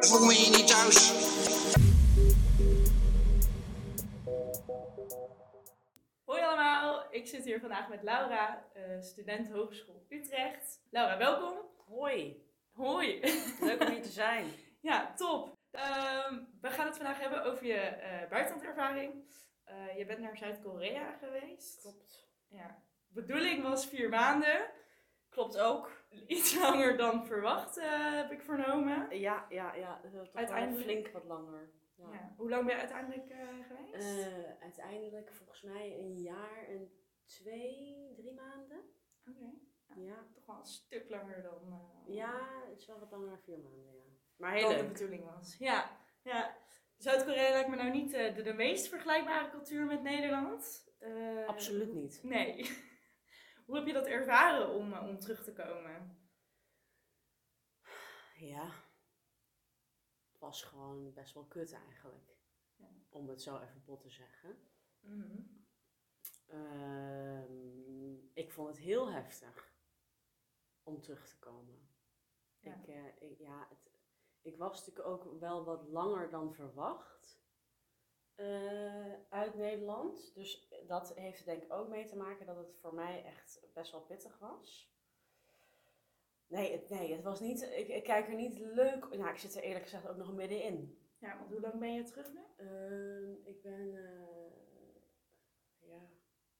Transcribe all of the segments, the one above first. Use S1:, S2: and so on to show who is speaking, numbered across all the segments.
S1: Voel me hier niet thuis.
S2: Hoi allemaal, ik zit hier vandaag met Laura, eh, student Hogeschool Utrecht. Laura, welkom.
S3: Hoi,
S2: Hoi.
S3: leuk om hier te zijn.
S2: ja, top. Ehm, we gaan het vandaag hebben over je eh buitenlandervaring. Eh, je bent naar Zuid-Korea geweest.
S3: Klopt.
S2: Ja. Bedoeling was vier maanden.
S3: Klopt ook.
S2: Iets langer dan verwacht, eh, heb ik vernomen.
S3: Ja, ja, ja. Toch
S2: Uiteindelijk-
S3: flink wat langer. Ja.
S2: Ja. Hoe lang ben je uiteindelijk eh, geweest?
S3: Eh, uiteindelijk volgens mij een jaar en twee, drie maanden.
S2: Oké.
S3: Ja,
S2: Toch wel een stuk langer dan,
S3: ja het is wel wat langer dan vier maanden, ja. Maar heel
S2: dan de
S3: leuk.
S2: bedoeling was. Ja, ja. Zuid-Korea lijkt me nou niet de, de meest vergelijkbare cultuur met Nederland.
S3: Absoluut niet.
S2: Nee. Hoe heb je dat ervaren om, eh, om terug te komen?
S3: Ja. Het was gewoon best wel kut eigenlijk.
S2: Ja.
S3: Om het zo even bot te zeggen.
S2: Mhm.
S3: Ehm, ik vond het heel heftig om terug te komen.
S2: Ja.
S3: Ik, eh, ik, ja, het, ik was natuurlijk ook wel wat langer dan verwacht eh, uit Nederland. Dus dat heeft denk ik ook mee te maken dat het voor mij echt best wel pittig was. Nee, het, nee, het was niet. Ik, ik kijk er niet leuk. Nou, ik zit er eerlijk gezegd ook nog middenin.
S2: Ja, want hoe lang ben je terug nu?
S3: Ehm, ik ben eh, ja,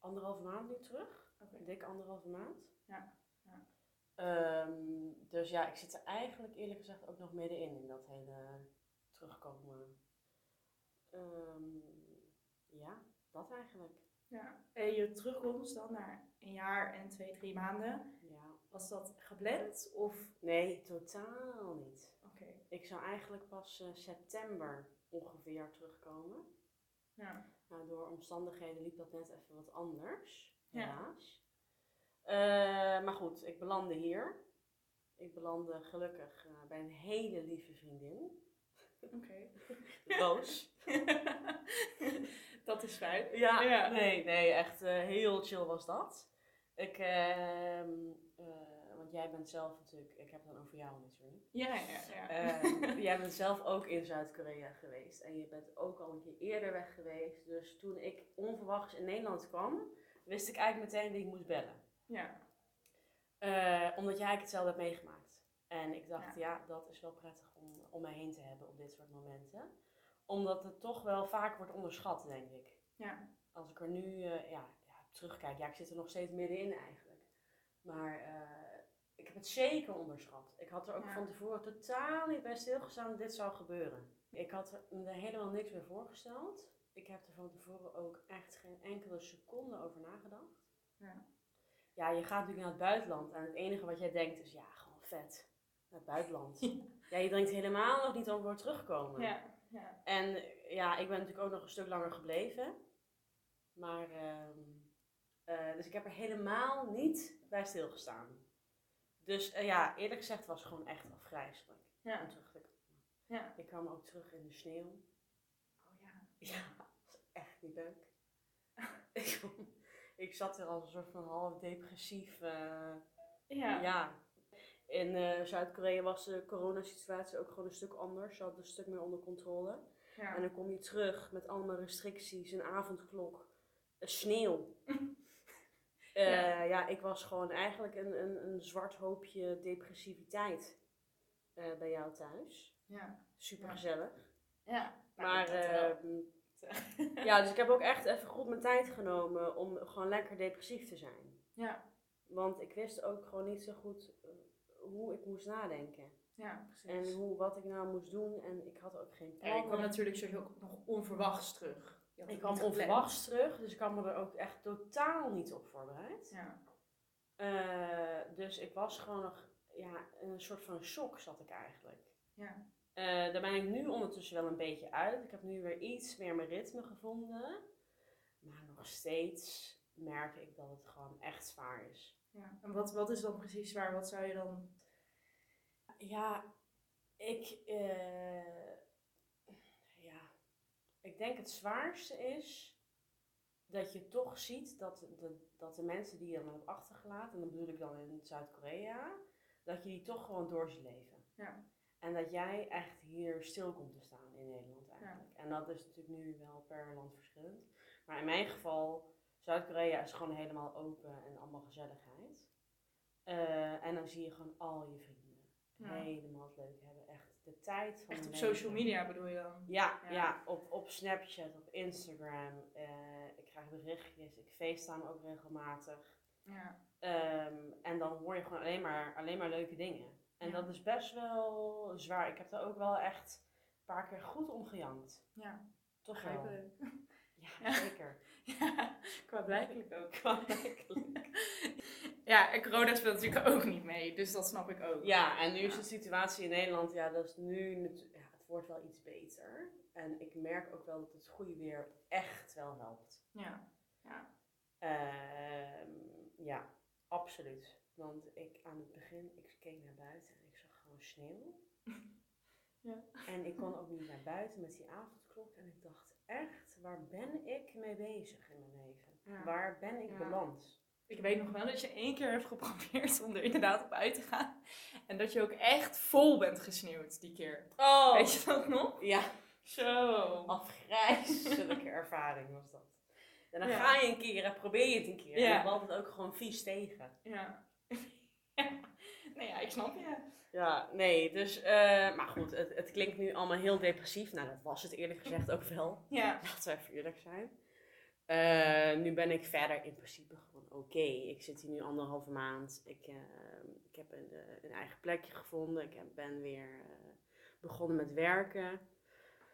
S3: anderhalve maand nu terug.
S2: Oké.
S3: Dik anderhalve maand.
S2: Ja, ja.
S3: Ehm, dus ja, ik zit er eigenlijk eerlijk gezegd ook nog middenin in dat hele terugkomen. Ehm, ja, dat eigenlijk.
S2: Ja. En je terugkomst dan naar een jaar en twee, drie maanden.
S3: Ja.
S2: Was dat gepland of...
S3: Nee, totaal niet.
S2: Oké.
S3: Ik zou eigenlijk pas eh, september ongeveer terugkomen.
S2: Ja.
S3: Nou, door omstandigheden liep dat net even wat anders,
S2: Ja.
S3: helaas. Eh, maar goed, ik belandde hier. Ik belandde gelukkig eh, bij een hele lieve vriendin,
S2: Oké.
S3: Roos.
S2: dat is fijn.
S3: Ja,
S2: Ja.
S3: nee, nee, echt eh, heel chill was dat. Ik, ehm, eh, want jij bent zelf natuurlijk, ik heb het dan over jou natuurlijk.
S2: Ja, ja, ja.
S3: Ehm, jij bent zelf ook in Zuid-Korea geweest en je bent ook al een keer eerder weg geweest. Dus toen ik onverwachts in Nederland kwam, wist ik eigenlijk meteen wie ik moest bellen.
S2: ja.
S3: Eh, omdat jij eigenlijk hetzelfde hebt meegemaakt. En ik dacht,
S2: Ja.
S3: ja, dat is wel prettig om, om mij heen te hebben op dit soort momenten. Omdat het toch wel vaak wordt onderschat, denk ik.
S2: Ja.
S3: Als ik er nu eh, ja, ja, terugkijk, ja, ik zit er nog steeds middenin eigenlijk. Maar eh, ik heb het zeker onderschat. Ik had er ook
S2: Ja.
S3: van tevoren totaal niet bij stilgestaan dat dit zou gebeuren. Ik had er me helemaal niks meer voorgesteld. Ik heb er van tevoren ook echt geen enkele seconde over nagedacht.
S2: Ja.
S3: Ja, je gaat natuurlijk naar het buitenland en het enige wat jij denkt is, ja, gewoon vet. Naar het buitenland. Ja, je denkt helemaal nog niet over terugkomen.
S2: Ja. Ja.
S3: En ja, ik ben natuurlijk ook nog een stuk langer gebleven. Maar, ehm, eh, dus ik heb er helemaal niet bij stilgestaan. Dus eh, ja, eerlijk gezegd was het gewoon echt afgrijzelijk
S2: Ja.
S3: om terug te komen.
S2: Ja.
S3: Ik kwam ook terug in de sneeuw.
S2: Oh ja.
S3: Ja, dat was echt niet leuk. ik, ik zat er als een soort van half depressief.
S2: Ja.
S3: ja. In eh, Zuid-Korea was de coronasituatie ook gewoon een stuk anders. Ze hadden een stuk meer onder controle.
S2: Ja.
S3: En dan kom je terug met allemaal restricties, een avondklok, sneeuw. Eh,
S2: Ja.
S3: ja. ik was gewoon eigenlijk een, een, een zwart hoopje depressiviteit eh, bij jou thuis.
S2: Ja.
S3: Super gezellig.
S2: Ja.
S3: Maar
S2: dat wel.
S3: ehm, ja, dus ik heb ook echt even goed mijn tijd genomen om gewoon lekker depressief te zijn.
S2: ja.
S3: Want ik wist ook gewoon niet zo goed hoe ik moest nadenken.
S2: Ja, precies.
S3: En hoe, wat ik nou moest doen. En ik had ook geen plan.
S2: je kwam natuurlijk sowieso ook nog onverwachts terug.
S3: Ik kwam onverwachts terug, dus ik kwam me er ook echt totaal niet op voorbereid.
S2: Ja.
S3: Eh, dus ik was gewoon nog, ja, in een soort van shock zat ik eigenlijk.
S2: Ja.
S3: Eh, daar ben ik nu ondertussen wel een beetje uit. Ik heb nu weer iets meer mijn ritme gevonden. Maar nog steeds merk ik dat het gewoon echt zwaar is.
S2: Ja. En wat, wat is dan precies zwaar? Wat zou je dan...
S3: Ja, ik, eh, ja, ik denk het zwaarste is dat je toch ziet dat de, dat de mensen die je dan hebt achtergelaten, en dat bedoel ik dan in Zuid-Korea, dat je die toch gewoon door ziet leven.
S2: Ja.
S3: En dat jij echt hier stil komt te staan in Nederland eigenlijk. En dat is natuurlijk nu wel per land verschillend. Maar in mijn geval, Zuid-Korea is gewoon helemaal open en allemaal gezelligheid. Eh, en dan zie je gewoon al je vrienden
S2: Ja.
S3: helemaal het leuk hebben. Echt de tijd van
S2: Echt op social media bedoel je dan?
S3: Ja,
S2: Ja.
S3: ja. op, op Snapchat, op Instagram. eh, ik krijg berichtjes, ik facetime ook regelmatig.
S2: Ja.
S3: Ehm, en dan hoor je gewoon alleen maar, alleen maar leuke dingen. En
S2: Ja.
S3: dat is best wel zwaar. Ik heb er ook wel echt een paar keer goed om gejankt.
S2: Ja,
S3: Toch wel. Ja, zeker.
S2: Ja, qua blijkelijk ook.
S3: Kwalijkelijk.
S2: Ja, en corona speelt natuurlijk ook niet mee, dus dat snap ik ook.
S3: Ja, en nu is de situatie in Nederland, ja, dat is nu, ja, het wordt wel iets beter. En ik merk ook wel dat het goede weer echt wel helpt.
S2: Ja. Ja.
S3: Ehm, ja, absoluut. Want ik aan het begin, ik keek naar buiten en ik zag gewoon sneeuw.
S2: Ja.
S3: En ik kon ook niet naar buiten met die avondklok. En ik dacht echt, waar ben ik mee bezig in mijn leven?
S2: Ja.
S3: Waar ben ik
S2: Ja.
S3: beland?
S2: Ik weet nog wel dat je één keer hebt geprobeerd om er inderdaad op uit te gaan. En dat je ook echt vol bent gesneeuwd die keer.
S3: Oh!
S2: Weet je dat nog?
S3: Ja,
S2: Zo.
S3: afgrijzelijke ervaring was dat. En dan
S2: Ja.
S3: ga je een keer en probeer je het een keer.
S2: Ja.
S3: En dan valt het ook gewoon vies tegen.
S2: Ja. nee, ja, ik snap je.
S3: Ja, nee, dus, eh, maar goed, het, het klinkt nu allemaal heel depressief. Nou, dat was het eerlijk gezegd ook wel.
S2: Ja.
S3: Laten we even eerlijk zijn. Eh, nu ben ik verder in principe gewoon oké. Ik zit hier nu anderhalve maand. Ik, eh, ik heb een, een eigen plekje gevonden. Ik heb, ben weer begonnen met werken.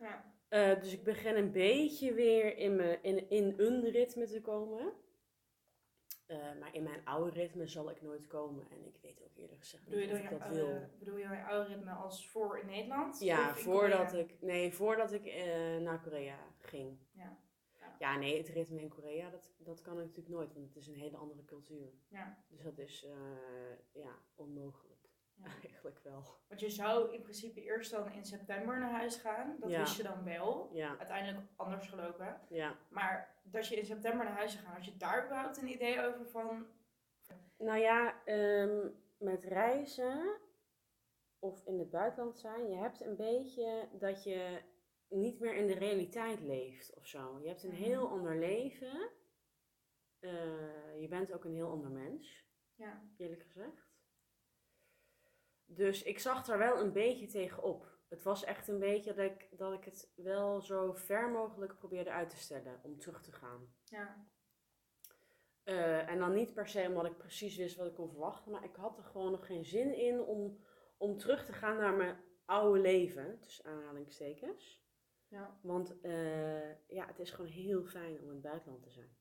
S2: Ja.
S3: Dus ik begin een beetje weer in, me, in, in een ritme te komen. Eh, maar in mijn oude ritme zal ik nooit komen. En ik weet ook eerlijk gezegd
S2: Bedoel je,
S3: niet of
S2: je
S3: ik dat
S2: oude,
S3: wil.
S2: bedoel je je oude ritme als voor in Nederland?
S3: Ja, voordat
S2: Korea?
S3: ik, nee, voordat ik eh, naar Korea ging.
S2: Ja. Ja.
S3: Ja, nee, het ritme in Korea, dat, dat kan ik natuurlijk nooit, want het is een hele andere cultuur.
S2: Ja.
S3: Dus dat is, eh, ja, onmogelijk.
S2: Ja.
S3: Eigenlijk wel.
S2: Want je zou in principe eerst dan in september naar huis gaan. Dat
S3: Ja.
S2: wist je dan wel.
S3: Ja,
S2: Uiteindelijk anders gelopen.
S3: ja.
S2: Maar dat je in september naar huis zou gaan, had je daar überhaupt een idee over van...
S3: Nou ja, ehm, met reizen of in het buitenland zijn, je hebt een beetje dat je niet meer in de realiteit leeft of zo. Je hebt een
S2: Mhm.
S3: heel ander leven. Eh, je bent ook een heel ander mens.
S2: Ja.
S3: eerlijk gezegd. Dus ik zag daar wel een beetje tegenop. Het was echt een beetje dat ik, dat ik het wel zo ver mogelijk probeerde uit te stellen om terug te gaan.
S2: Ja.
S3: Eh, en dan niet per se omdat ik precies wist wat ik kon verwachten, maar ik had er gewoon nog geen zin in om, om terug te gaan naar mijn oude leven, tussen aanhalingstekens.
S2: Ja.
S3: Want eh, ja, het is gewoon heel fijn om in het buitenland te zijn.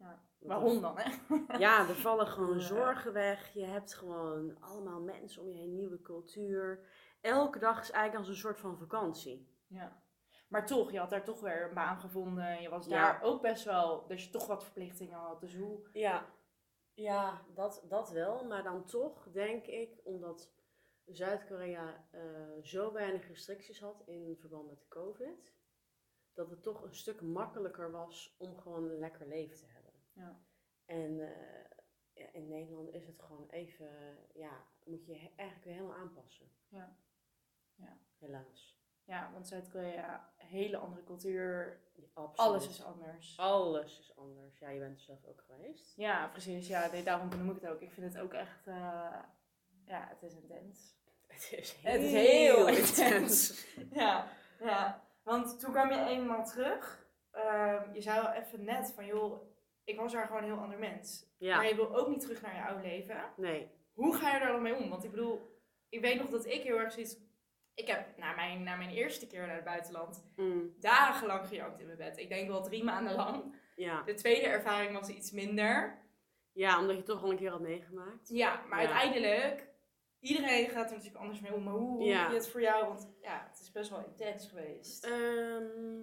S2: Ja. Waarom dan, hè?
S3: Ja, er vallen gewoon zorgen weg. Je hebt gewoon allemaal mensen om je heen, nieuwe cultuur. Elke dag is eigenlijk als een soort van vakantie.
S2: Ja. Maar toch, je had daar toch weer een baan gevonden. Je was
S3: Ja.
S2: daar ook best wel, dat je toch wat verplichtingen had. Dus hoe...
S3: Ja, ja dat, dat wel. Maar dan toch denk ik, omdat Zuid-Korea eh, zo weinig restricties had in verband met COVID, dat het toch een stuk makkelijker was om gewoon een lekker leven te hebben.
S2: Ja.
S3: En eh, ja, in Nederland is het gewoon even, ja, moet je je eigenlijk weer helemaal aanpassen.
S2: Ja. Ja.
S3: Helaas.
S2: Ja, want Zuid-Korea, hele andere cultuur.
S3: Absoluut.
S2: Alles is anders.
S3: Alles is anders. Ja, je bent er zelf ook geweest.
S2: Ja, precies. Ja, nee, daarom benoem ik het ook. Ik vind het ook echt, eh, ja, het is intens.
S3: Het is
S2: Het is heel intens. Ja, ja. Want toen kwam je eenmaal terug. Ehm, je zei al even net van, joh, ik was daar gewoon een heel ander mens. Maar je wil ook niet terug naar je oude leven.
S3: nee.
S2: Hoe ga je daar dan mee om? Want ik bedoel, ik weet nog dat ik heel erg zoiets... Ik heb na mijn, na mijn eerste keer naar het buitenland
S3: Mm,
S2: dagenlang gejankt in mijn bed. Ik denk wel drie maanden lang.
S3: ja.
S2: De tweede ervaring was iets minder.
S3: ja, omdat je toch al een keer had meegemaakt.
S2: Ja, maar
S3: Ja.
S2: uiteindelijk... Iedereen gaat er natuurlijk anders mee om. Maar hoe,
S3: Ja.
S2: je het voor jou? Want ja, het is best wel intens geweest.
S3: Ehm,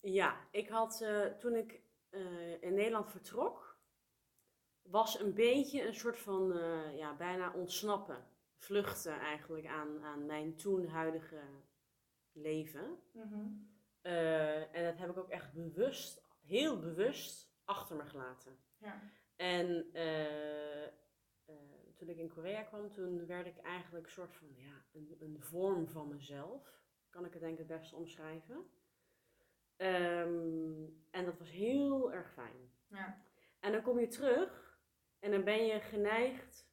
S3: ja, ik had eh, toen ik eh, in Nederland vertrok, was een beetje een soort van eh, ja, bijna ontsnappen. Vluchten eigenlijk aan, aan mijn toen huidige leven.
S2: Mhm.
S3: Eh, en dat heb ik ook echt bewust, heel bewust achter me gelaten.
S2: Ja.
S3: En toen ik in Korea kwam, toen werd ik eigenlijk een soort van, ja, een, een vorm van mezelf. Kan ik het denk ik het beste omschrijven. Ehm, en dat was heel erg fijn.
S2: Ja.
S3: En dan kom je terug en dan ben je geneigd.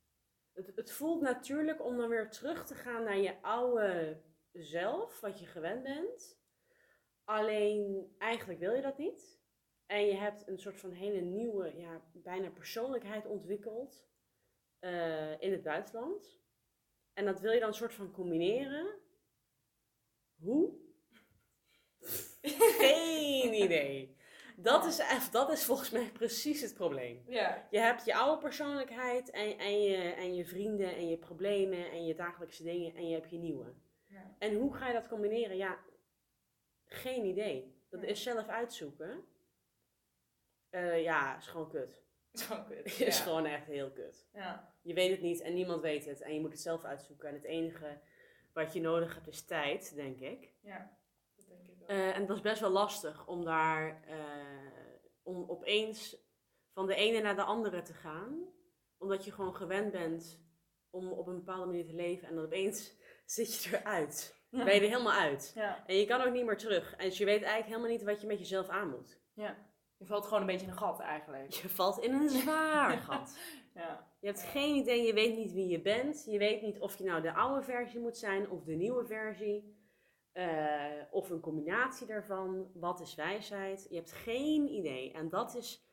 S3: Het, het voelt natuurlijk om dan weer terug te gaan naar je oude zelf, wat je gewend bent. Alleen eigenlijk wil je dat niet. En je hebt een soort van hele nieuwe, ja, bijna persoonlijkheid ontwikkeld eh, in het buitenland. En dat wil je dan een soort van combineren. Hoe? Geen idee. Dat is, dat is volgens mij precies het probleem.
S2: Ja.
S3: Je hebt je oude persoonlijkheid en, en, je, en je vrienden en je problemen en je dagelijkse dingen en je hebt je nieuwe.
S2: Ja.
S3: En hoe ga je dat combineren? Ja, geen idee. Dat is zelf uitzoeken. Eh, ja, is gewoon kut.
S2: Zo kut.
S3: is gewoon echt heel kut.
S2: Ja.
S3: Je weet het niet en niemand weet het en je moet het zelf uitzoeken. En het enige wat je nodig hebt is tijd, denk ik.
S2: ja. Dat denk ik wel.
S3: Eh, en het was best wel lastig om daar eh, om opeens van de ene naar de andere te gaan. Omdat je gewoon gewend bent om op een bepaalde manier te leven. En dan opeens zit je eruit.
S2: Ja.
S3: Ben je er helemaal uit.
S2: Ja.
S3: En je kan ook niet meer terug. En dus je weet eigenlijk helemaal niet wat je met jezelf aan moet.
S2: ja. Je valt gewoon een beetje in een gat eigenlijk.
S3: Je valt in een zwaar gat.
S2: Ja.
S3: Je hebt geen idee, je weet niet wie je bent. Je weet niet of je nou de oude versie moet zijn of de nieuwe versie. Eh, of een combinatie daarvan. Wat is wijsheid? Je hebt geen idee. En dat is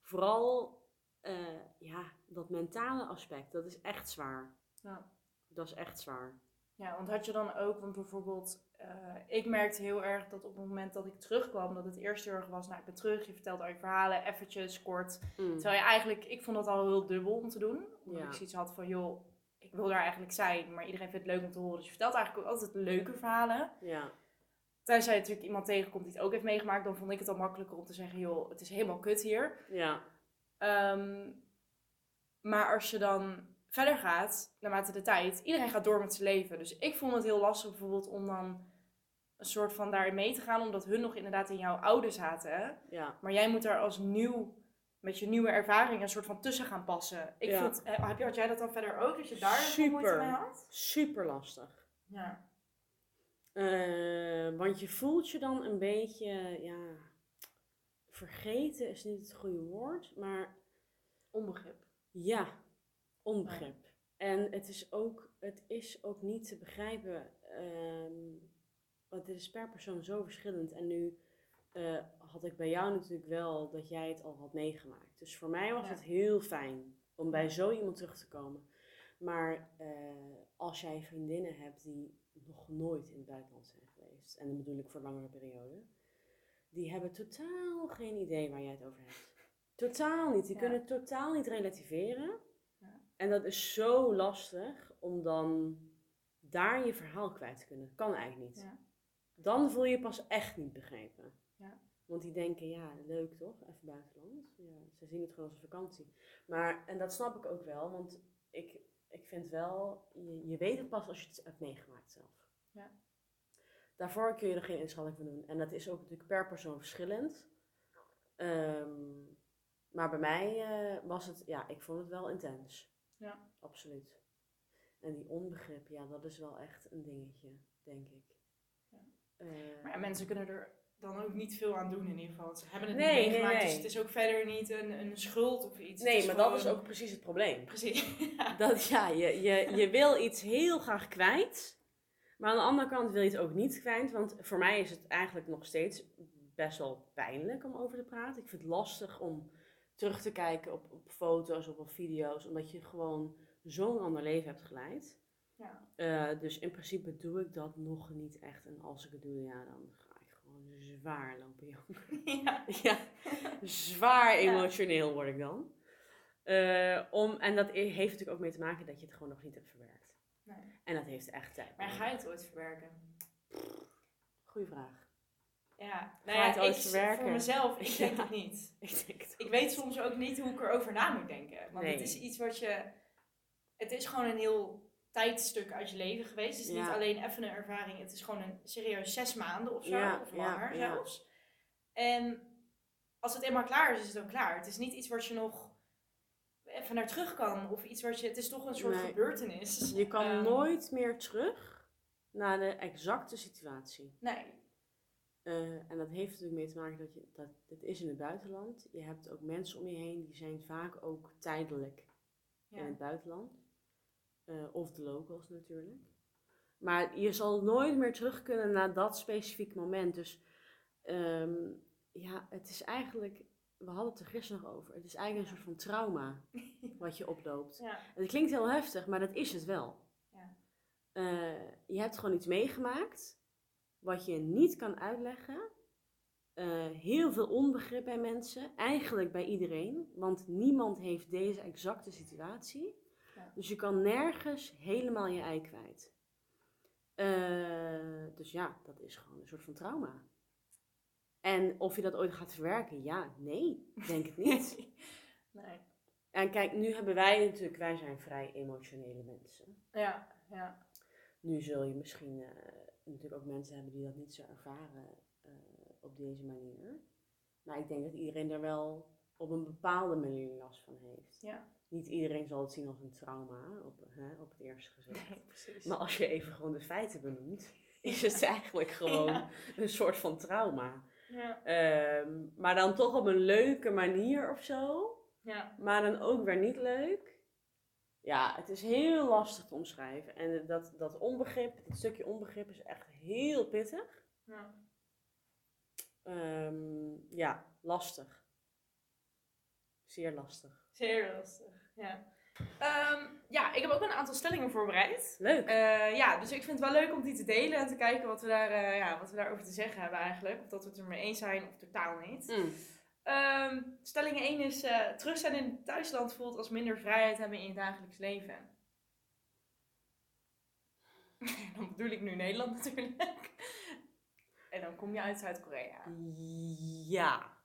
S3: vooral eh, ja, dat mentale aspect. Dat is echt zwaar.
S2: Ja.
S3: Dat is echt zwaar.
S2: Ja, want had je dan ook, want bijvoorbeeld, eh, ik merkte heel erg dat op het moment dat ik terugkwam, dat het eerst heel erg was, nou ik ben terug, je vertelt al je verhalen, eventjes, kort.
S3: Mm.
S2: Terwijl je eigenlijk, ik vond dat al heel dubbel om te doen. Omdat
S3: Ja.
S2: ik zoiets had van, joh, wil daar eigenlijk zijn, maar iedereen vindt het leuk om te horen. Dus je vertelt eigenlijk ook altijd leuke verhalen.
S3: Ja,
S2: Tenzij je natuurlijk iemand tegenkomt die het ook heeft meegemaakt, dan vond ik het al makkelijker om te zeggen, joh, het is helemaal kut hier.
S3: ja,
S2: Ehm, maar als je dan verder gaat, naarmate de tijd, iedereen gaat door met zijn leven. Dus ik vond het heel lastig bijvoorbeeld om dan een soort van daarin mee te gaan, omdat hun nog inderdaad in jouw oude zaten.
S3: ja.
S2: Maar jij moet daar als nieuw, met je nieuwe ervaring, een soort van tussen gaan passen. Ik
S3: Ja.
S2: vond, eh, heb had jij dat dan verder ook, dat je daar
S3: Super.
S2: moeite mee had?
S3: Super lastig.
S2: Ja.
S3: Eh, want je voelt je dan een beetje, ja, vergeten is niet het goede woord, maar
S2: Onbegrip.
S3: ja, onbegrip. En het is ook, het is ook niet te begrijpen, ehm, want dit is per persoon zo verschillend. En nu eh, had ik bij jou natuurlijk wel dat jij het al had meegemaakt. Dus voor mij was
S2: Ja.
S3: het heel fijn om bij zo iemand terug te komen. Maar eh, als jij vriendinnen hebt die nog nooit in het buitenland zijn geweest, en dan bedoel ik voor langere periode, die hebben totaal geen idee waar jij het over hebt. Totaal niet. Die
S2: Ja.
S3: kunnen totaal niet relativeren.
S2: Ja.
S3: En dat is zo lastig om dan daar je verhaal kwijt te kunnen. Kan eigenlijk niet. Dan voel je pas echt niet begrepen. Want die denken, ja, leuk toch? Even buitenland. Ja, ze zien het gewoon als een vakantie. Maar, en dat snap ik ook wel, want ik, ik vind wel, je, je weet het pas als je het hebt meegemaakt zelf.
S2: Ja.
S3: Daarvoor kun je er geen inschatting van doen. En dat is ook natuurlijk per persoon verschillend. Ehm, maar bij mij eh, was het, ja, ik vond het wel intens.
S2: Ja.
S3: Absoluut. En die onbegrip, ja, dat is wel echt een dingetje, denk ik.
S2: Ja.
S3: Eh,
S2: Maar ja, mensen kunnen er dan ook niet veel aan doen in ieder geval. Ze hebben het
S3: Nee,
S2: niet meegemaakt,
S3: nee.
S2: dus het is ook verder niet een, een schuld of iets.
S3: Nee, maar dat is ook precies het probleem.
S2: Precies. Ja.
S3: Dat ja, je, je, je wil iets heel graag kwijt. Maar aan de andere kant wil je het ook niet kwijt. Want voor mij is het eigenlijk nog steeds best wel pijnlijk om over te praten. Ik vind het lastig om terug te kijken op, op foto's of op video's. Omdat je gewoon zo'n ander leven hebt geleid.
S2: Ja.
S3: Eh, dus in principe doe ik dat nog niet echt. En als ik het doe, ja, dan gewoon zwaar lopen janken.
S2: Ja.
S3: Ja, zwaar emotioneel word ik dan. Eh, om, en dat heeft natuurlijk ook mee te maken dat je het gewoon nog niet hebt verwerkt.
S2: Nee.
S3: En dat heeft echt tijd.
S2: Maar ga je het ooit verwerken?
S3: Goeie vraag.
S2: Ja,
S3: Ga
S2: nou
S3: je
S2: ja,
S3: het ooit
S2: ik,
S3: verwerken?
S2: voor mezelf, ik denk
S3: Ja.
S2: het niet.
S3: Ik denk het
S2: Ik weet soms ook niet hoe ik erover na moet denken. Want
S3: Nee.
S2: het is iets wat je... Het is gewoon een heel tijdstuk uit je leven geweest. Het is niet alleen even een ervaring. Het is gewoon een serieus zes maanden of zo.
S3: Ja,
S2: of langer
S3: ja.
S2: zelfs. En als het eenmaal klaar is, is het ook klaar. Het is niet iets wat je nog... even naar terug kan. Of iets wat je, het is toch een soort
S3: Nee.
S2: gebeurtenis.
S3: Je kan
S2: Ehm,
S3: nooit meer terug naar de exacte situatie.
S2: Nee.
S3: Eh, en dat heeft natuurlijk mee te maken dat je dat dit is in het buitenland. Je hebt ook mensen om je heen die zijn vaak ook tijdelijk in het buitenland. Eh, of de locals natuurlijk. Maar je zal nooit meer terug kunnen naar dat specifieke moment. Dus ehm, ja, het is eigenlijk, we hadden het er gisteren nog over. Het is eigenlijk een soort van trauma wat je oploopt.
S2: Ja.
S3: En het klinkt heel heftig, maar dat is het wel.
S2: Ja.
S3: Eh, je hebt gewoon iets meegemaakt wat je niet kan uitleggen. Eh, heel veel onbegrip bij mensen, eigenlijk bij iedereen, want niemand heeft deze exacte situatie. Dus je kan nergens helemaal je ei kwijt. Eh, dus ja, dat is gewoon een soort van trauma. En of je dat ooit gaat verwerken, ja, nee, denk het niet.
S2: nee.
S3: En kijk, nu hebben wij natuurlijk, wij zijn vrij emotionele mensen.
S2: Ja, ja.
S3: Nu zul je misschien eh, natuurlijk ook mensen hebben die dat niet zo ervaren eh, op deze manier. Maar ik denk dat iedereen er wel op een bepaalde manier last van heeft.
S2: Ja.
S3: Niet iedereen zal het zien als een trauma op, hè, op het eerste gezicht. Maar als je even gewoon de feiten benoemt, is het eigenlijk gewoon
S2: Ja.
S3: een soort van trauma.
S2: Ja.
S3: Ehm, maar dan toch op een leuke manier of zo.
S2: Ja.
S3: maar dan ook weer niet leuk. Ja, het is heel lastig te omschrijven. En dat, dat onbegrip, dat stukje onbegrip is echt heel pittig.
S2: Ja.
S3: Ehm, ja, lastig. Zeer lastig.
S2: Zeer lastig. Ja. Ehm, ja, ik heb ook een aantal stellingen voorbereid.
S3: Leuk.
S2: Eh, ja, dus ik vind het wel leuk om die te delen en te kijken wat we, daar, eh, ja, wat we daarover te zeggen hebben eigenlijk. Of dat we het er mee eens zijn of totaal niet.
S3: Mm.
S2: Ehm, stelling 1 is, eh, terug zijn in het thuisland voelt als minder vrijheid hebben in je dagelijks leven. dan bedoel ik nu Nederland natuurlijk. en dan kom je uit Zuid-Korea.
S3: Ja.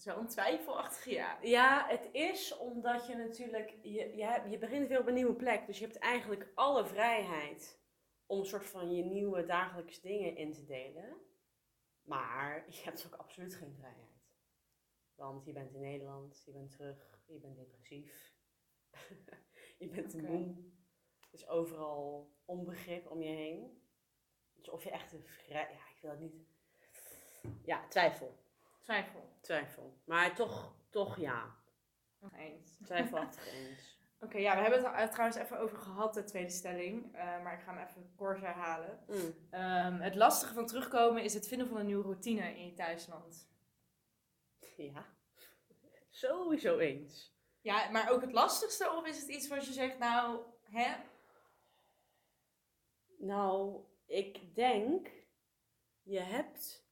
S2: Is wel een twijfelachtige ja.
S3: Ja, het is omdat je natuurlijk, je, je, je begint weer op een nieuwe plek. Dus je hebt eigenlijk alle vrijheid om een soort van je nieuwe dagelijkse dingen in te delen. Maar je hebt ook absoluut geen vrijheid. Want je bent in Nederland, je bent terug, je bent depressief. je bent
S2: Oké.
S3: moe. Is overal onbegrip om je heen. Dus of je echt een vrij... Ja, ik wil het niet... Ja, twijfel.
S2: Twijfel.
S3: Twijfel. Maar toch, toch ja.
S2: Eens.
S3: Twijfelachtig eens.
S2: Oké, ja, we hebben het er trouwens even over gehad, de tweede stelling. eh, maar ik ga hem even kort herhalen.
S3: Mm.
S2: Ehm, het lastige van terugkomen is het vinden van een nieuwe routine in je thuisland.
S3: Ja. Sowieso eens.
S2: Ja, maar ook het lastigste? Of is het iets wat je zegt, nou, hè?
S3: Nou, ik denk, je hebt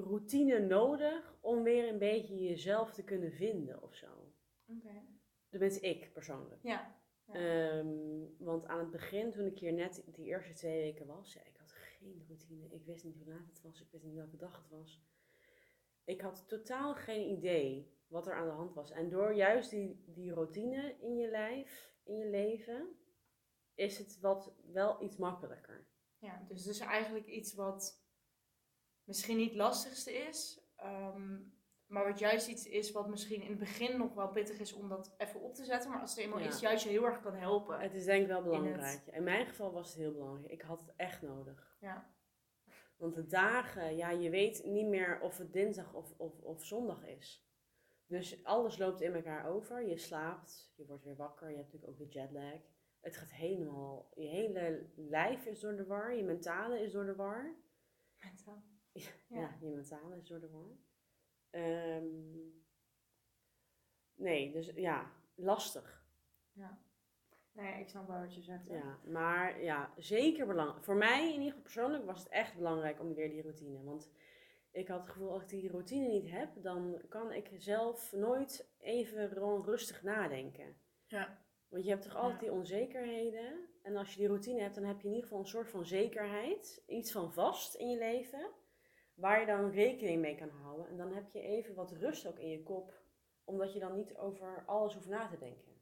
S3: routine nodig om weer een beetje jezelf te kunnen vinden of zo.
S2: Oké.
S3: Dat ben ik persoonlijk.
S2: Ja. Ja.
S3: Ehm, want aan het begin, toen ik hier net die eerste twee weken was, ja, ik had geen routine. Ik wist niet hoe laat het was, ik wist niet welke dag het was. Ik had totaal geen idee wat er aan de hand was. En door juist die, die routine in je lijf, in je leven, is het wat, wel iets makkelijker.
S2: ja, dus het is eigenlijk iets wat misschien niet het lastigste is. ehm, maar wat juist iets is wat misschien in het begin nog wel pittig is om dat even op te zetten. Maar als het eenmaal
S3: Ja.
S2: is, juist je heel erg kan helpen.
S3: Het is denk ik wel
S2: In het-
S3: belangrijk. In mijn geval was het heel belangrijk. Ik had het echt nodig.
S2: Ja.
S3: Want de dagen, ja, je weet niet meer of het dinsdag of, of, of zondag is. Dus alles loopt in elkaar over. Je slaapt, je wordt weer wakker, je hebt natuurlijk ook de jetlag. Het gaat helemaal, je hele lijf is door de war, je mentale is door de war.
S2: Mentaal.
S3: Ja,
S2: Ja.
S3: je mentale is door de war. Ehm, nee, dus ja, lastig.
S2: Nee, ik snap wel wat je zegt. hè.
S3: Ja, maar ja, zeker belangrijk. Voor mij in ieder geval persoonlijk was het echt belangrijk om weer die routine. Want ik had het gevoel, als ik die routine niet heb, dan kan ik zelf nooit even rustig nadenken.
S2: Ja.
S3: Want je hebt toch altijd
S2: Ja.
S3: die onzekerheden. En als je die routine hebt, dan heb je in ieder geval een soort van zekerheid. Iets van vast in je leven. Waar je dan rekening mee kan houden. En dan heb je even wat rust ook in je kop. Omdat je dan niet over alles hoeft na te denken.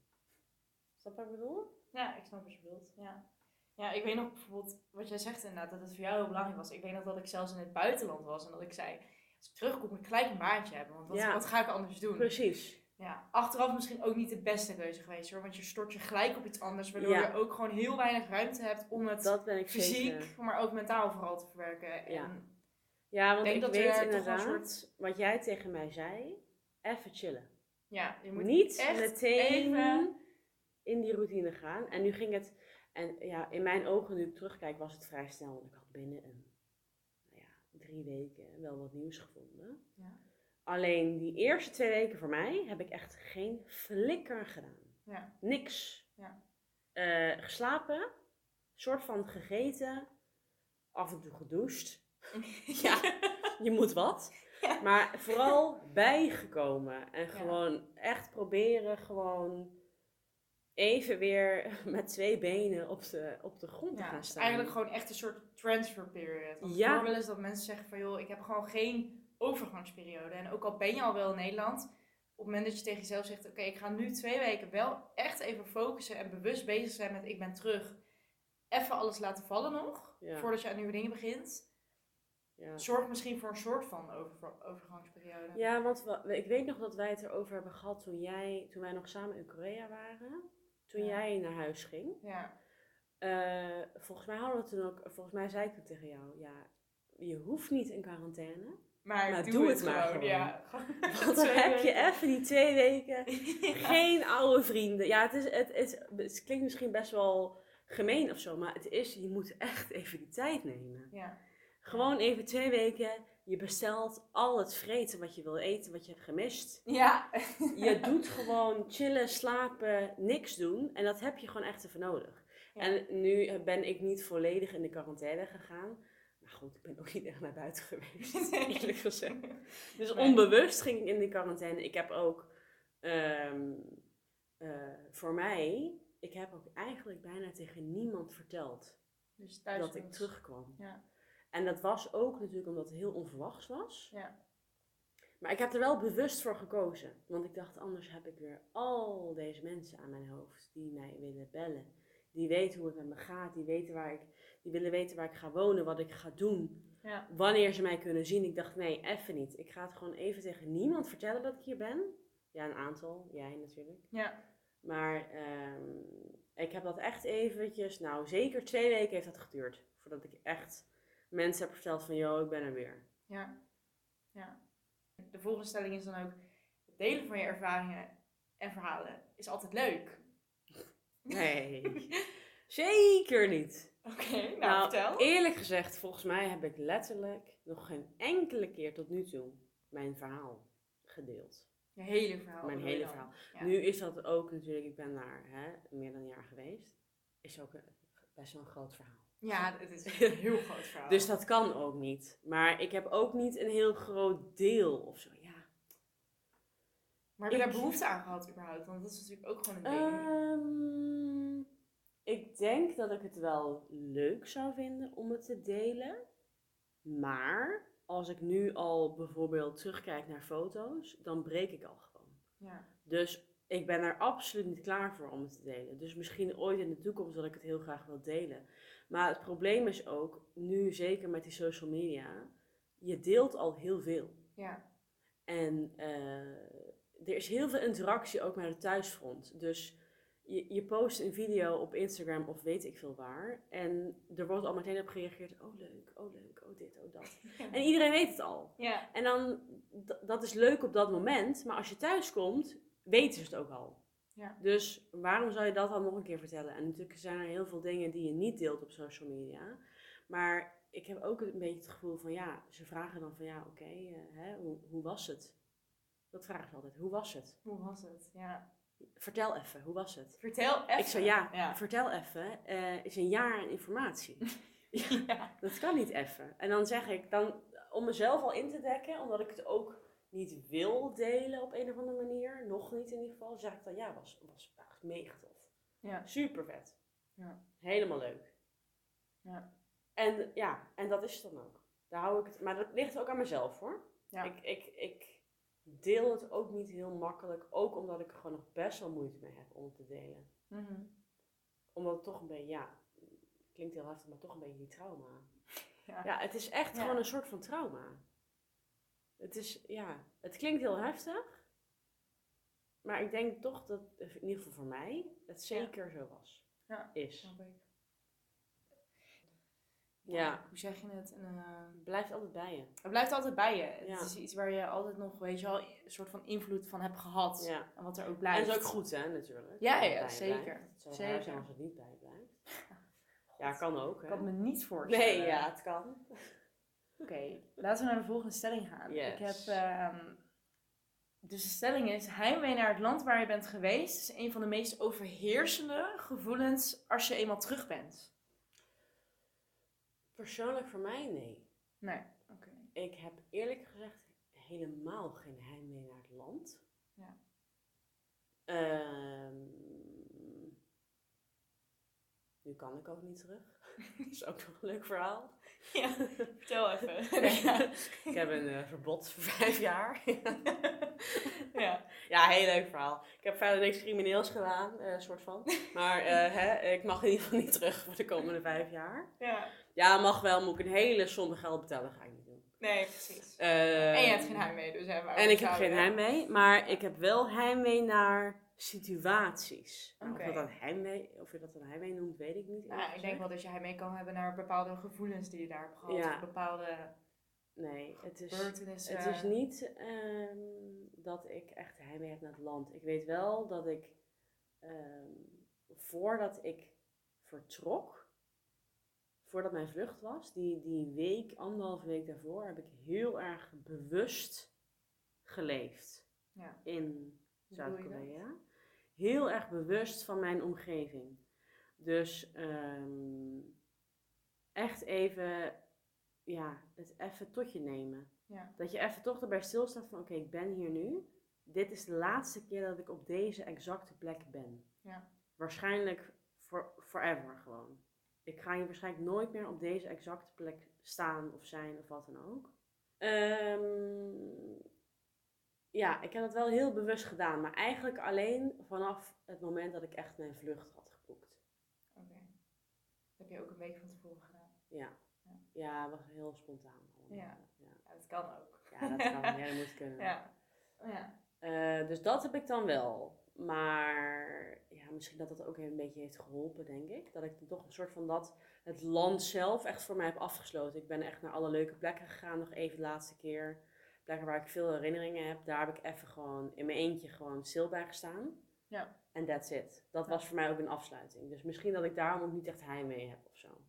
S3: Snap wat ik bedoel?
S2: Ja, ik snap wat je bedoelt. Ja. ja, ik weet nog bijvoorbeeld wat jij zegt inderdaad, dat het voor jou heel belangrijk was. Ik weet nog dat ik zelfs in het buitenland was en dat ik zei, als ik terugkom moet ik gelijk een baantje hebben, want wat,
S3: Ja.
S2: wat ga ik anders doen?
S3: Precies.
S2: Ja, achteraf misschien ook niet de beste keuze geweest hoor. Want je stort je gelijk op iets anders. Waardoor
S3: Ja.
S2: je ook gewoon heel weinig ruimte hebt om het fysiek,
S3: zeker.
S2: maar ook mentaal vooral te verwerken. En
S3: Ja, want
S2: denk
S3: ik
S2: dat
S3: weet
S2: er toch een
S3: inderdaad,
S2: soort-
S3: wat jij tegen mij zei, even chillen.
S2: ja, je moet
S3: niet
S2: echt
S3: meteen
S2: even-
S3: in die routine gaan. En nu ging het, en ja, in mijn ogen, nu ik terugkijk, was het vrij snel. Want ik had binnen een, nou ja, drie weken wel wat nieuws gevonden.
S2: Ja.
S3: Alleen die eerste twee weken voor mij heb ik echt geen flikker gedaan.
S2: Ja.
S3: Niks.
S2: Ja.
S3: Eh, geslapen, soort van gegeten, af en toe gedoucht. ja, je moet wat.
S2: Ja.
S3: Maar vooral bijgekomen. En gewoon echt proberen gewoon even weer met twee benen op de, op de grond te
S2: Ja,
S3: gaan
S2: is
S3: staan.
S2: eigenlijk gewoon echt een soort transfer period. Want
S3: Ja.
S2: ik hoor wel eens dat mensen zeggen van joh, ik heb gewoon geen overgangsperiode. En ook al ben je al wel in Nederland, op het moment dat je tegen jezelf zegt, oké, ik ga nu twee weken wel echt even focussen en bewust bezig zijn met ik ben terug. Even alles laten vallen nog,
S3: Ja.
S2: voordat je aan nieuwe dingen begint.
S3: Ja.
S2: Zorg misschien voor een soort van over, overgangsperiode.
S3: Ja, want we- ik weet nog dat wij het erover hebben gehad toen, jij, toen wij nog samen in Korea waren. Toen
S2: Ja.
S3: jij naar huis ging.
S2: Ja.
S3: Eh, volgens mij hadden we toen ook, volgens mij zei ik toen tegen jou, ja, je hoeft niet in quarantaine.
S2: Maar,
S3: Maar
S2: doe,
S3: doe
S2: het,
S3: het maar
S2: gewoon. Ja.
S3: Want dan heb je even die twee weken geen oude vrienden. Ja, het, is, het, het, het klinkt misschien best wel gemeen of zo, maar het is, je moet echt even die tijd nemen.
S2: Ja.
S3: Gewoon even twee weken, je bestelt al het vreten wat je wil eten, wat je hebt gemist.
S2: Ja.
S3: Je doet gewoon chillen, slapen, niks doen. En dat heb je gewoon echt even nodig.
S2: Ja.
S3: En nu ben ik niet volledig in de quarantaine gegaan. Maar goed, ik ben ook niet echt naar buiten geweest, eerlijk gezegd. Dus onbewust ging ik in de quarantaine. Ik heb ook ehm, eh, voor mij, ik heb ook eigenlijk bijna tegen niemand verteld
S2: Dus
S3: dat ik terugkwam.
S2: Ja.
S3: En dat was ook natuurlijk omdat het heel onverwachts was.
S2: Ja.
S3: Maar ik heb er wel bewust voor gekozen. Want ik dacht, anders heb ik weer al deze mensen aan mijn hoofd die mij willen bellen. Die weten hoe het met me gaat. Die, weten waar ik, die willen weten waar ik ga wonen, wat ik ga doen.
S2: Ja.
S3: Wanneer ze mij kunnen zien. Ik dacht, nee, even niet. Ik ga het gewoon even tegen niemand vertellen dat ik hier ben. Ja, een aantal. Jij natuurlijk.
S2: Ja.
S3: Maar ehm, ik heb dat echt eventjes, nou zeker twee weken heeft dat geduurd. Voordat ik echt mensen heb verteld van, yo, ik ben er weer.
S2: Ja. ja. De volgende stelling is dan ook: het delen van je ervaringen en verhalen is altijd leuk.
S3: Nee, zeker niet.
S2: Oké, nou,
S3: Nou,
S2: vertel.
S3: Eerlijk gezegd, volgens mij heb ik letterlijk nog geen enkele keer tot nu toe mijn verhaal gedeeld.
S2: Je hele verhaal.
S3: mijn hele verhaal.
S2: Ja.
S3: Nu is dat ook natuurlijk, ik ben daar hè, meer dan een jaar geweest. Is ook een, best wel een groot verhaal.
S2: Ja, het is een heel groot verhaal.
S3: Dus dat kan ook niet. Maar ik heb ook niet een heel groot deel of zo. Ja.
S2: maar heb je daar behoefte aan gehad, überhaupt? Want dat is natuurlijk ook gewoon een ding.
S3: Ehm, ik denk dat ik het wel leuk zou vinden om het te delen. Maar als ik nu al bijvoorbeeld terugkijk naar foto's, dan breek ik al gewoon.
S2: ja.
S3: Dus ik ben er absoluut niet klaar voor om het te delen. Dus misschien ooit in de toekomst dat ik het heel graag wil delen. Maar het probleem is ook, nu zeker met die social media, je deelt al heel veel.
S2: Ja.
S3: En eh, er is heel veel interactie ook met het thuisfront. Dus je, je post een video op Instagram of weet ik veel waar. En er wordt al meteen op gereageerd. Oh leuk, oh leuk, oh dit, oh dat. En iedereen weet het al.
S2: Ja.
S3: En dan, dat is leuk op dat moment. Maar als je thuis komt, weten ze het ook al.
S2: Ja.
S3: Dus waarom zou je dat dan nog een keer vertellen? En natuurlijk zijn er heel veel dingen die je niet deelt op social media. Maar ik heb ook een beetje het gevoel van ja, ze vragen dan van ja, oké, eh, hoe, hoe was het? Dat vragen ze altijd. Hoe was het?
S2: Hoe was het? Ja.
S3: Vertel even, hoe was het?
S2: Vertel even.
S3: Ik zei ja,
S2: Ja.
S3: vertel even. eh, is een jaar aan informatie.
S2: ja.
S3: Dat kan niet even. En dan zeg ik, dan, om mezelf al in te dekken, omdat ik het ook niet wil delen op een of andere manier, nog niet in ieder geval, zeg ik dan ja, was, was echt mega tof.
S2: Ja.
S3: Super vet.
S2: Ja.
S3: Helemaal leuk.
S2: Ja.
S3: En ja, en dat is het dan ook. Daar hou ik het, maar dat ligt ook aan mezelf hoor.
S2: Ja.
S3: Ik, ik, ik deel het ook niet heel makkelijk, ook omdat ik er gewoon nog best wel moeite mee heb om te delen.
S2: Mhm.
S3: Omdat het toch een beetje, ja, klinkt heel heftig, maar toch een beetje die trauma.
S2: Ja.
S3: Ja, het is echt gewoon een soort van trauma. Het is, ja, het klinkt heel heftig. Maar ik denk toch dat, in ieder geval voor mij, het zeker zo was.
S2: Ja.
S3: Is.
S2: Snap ik.
S3: Ja.
S2: Hoe zeg je het? Een, eh,
S3: Het blijft altijd bij je.
S2: het blijft altijd bij je. Het
S3: Ja.
S2: is iets waar je altijd nog, weet je wel, een soort van invloed van hebt gehad.
S3: Ja.
S2: En wat er ook
S3: En
S2: blijft.
S3: dat is ook goed, hè, natuurlijk.
S2: Ja, ja, zeker.
S3: Het zou
S2: Zeker.
S3: zijn als het niet bij je blijft. Ja, kan ook,
S2: Ik
S3: hè.
S2: kan het me niet voorstellen.
S3: Nee, ja, het kan.
S2: Oké, laten we naar de volgende stelling gaan.
S3: Yes.
S2: Ik heb, ehm, dus de stelling is, heimwee naar het land waar je bent geweest is een van de meest overheersende gevoelens als je eenmaal terug bent.
S3: Persoonlijk voor mij, nee.
S2: Nee, oké.
S3: Ik heb eerlijk gezegd helemaal geen heimwee naar het land.
S2: Ja.
S3: Ehm, nu kan ik ook niet terug. Dat is ook nog een leuk verhaal.
S2: Ja, vertel even.
S3: ik heb een eh, verbod voor vijf jaar.
S2: ja.
S3: ja, heel leuk verhaal. Ik heb verder niks crimineels gedaan, eh soort van. Maar eh, hè, ik mag in ieder geval niet terug voor de komende vijf jaar.
S2: ja.
S3: Ja, mag wel, moet ik een hele som geld betalen, ga ik niet doen.
S2: Nee, precies. En je hebt geen heimwee, dus hè,
S3: En ik heb geen heimwee, maar ik heb wel heimwee naar situaties. Nou. Of, je dat heimwee, of je dat een heimwee noemt, weet ik niet.
S2: Nou,
S3: eerlijk
S2: ik denk wel dat je heimwee kan hebben naar bepaalde gevoelens die je daar hebt gehad.
S3: Ja.
S2: Of bepaalde
S3: Nee, het is, het is niet ehm, dat ik echt heimwee heb naar het land. Ik weet wel dat ik, ehm, voordat ik vertrok, voordat mijn vlucht was, die, die week, anderhalve week daarvoor, heb ik heel erg bewust geleefd
S2: Ja.
S3: in Zuid-Korea. Heel erg bewust van mijn omgeving. Dus ehm, echt even, ja, het even tot je nemen.
S2: Ja.
S3: Dat je even toch erbij stilstaat van, oké, ik ben hier nu. Dit is de laatste keer dat ik op deze exacte plek ben.
S2: Ja.
S3: Waarschijnlijk for, forever gewoon. Ik ga hier waarschijnlijk nooit meer op deze exacte plek staan of zijn of wat dan ook. Ehm, ja, ik heb het wel heel bewust gedaan, maar eigenlijk alleen vanaf het moment dat ik echt mijn vlucht had geboekt.
S2: Oké. Dat heb je ook een week van tevoren gedaan.
S3: Ja,
S2: Ja.
S3: ja was heel spontaan. allemaal.
S2: Ja.
S3: ja.
S2: Ja, dat kan ook.
S3: Ja, dat kan. Ja, dat moet kunnen.
S2: Ja. ja.
S3: Eh, dus dat heb ik dan wel. Maar ja, misschien dat dat ook een beetje heeft geholpen, denk ik. Dat ik toch een soort van dat het land zelf echt voor mij heb afgesloten. Ik ben echt naar alle leuke plekken gegaan, nog even de laatste keer. Plekken waar ik veel herinneringen heb. Daar heb ik even gewoon in mijn eentje gewoon stil bij gestaan.
S2: Ja.
S3: En that's it. Dat
S2: Ja.
S3: was voor mij ook een afsluiting. Dus misschien dat ik daarom ook niet echt heimwee heb of zo.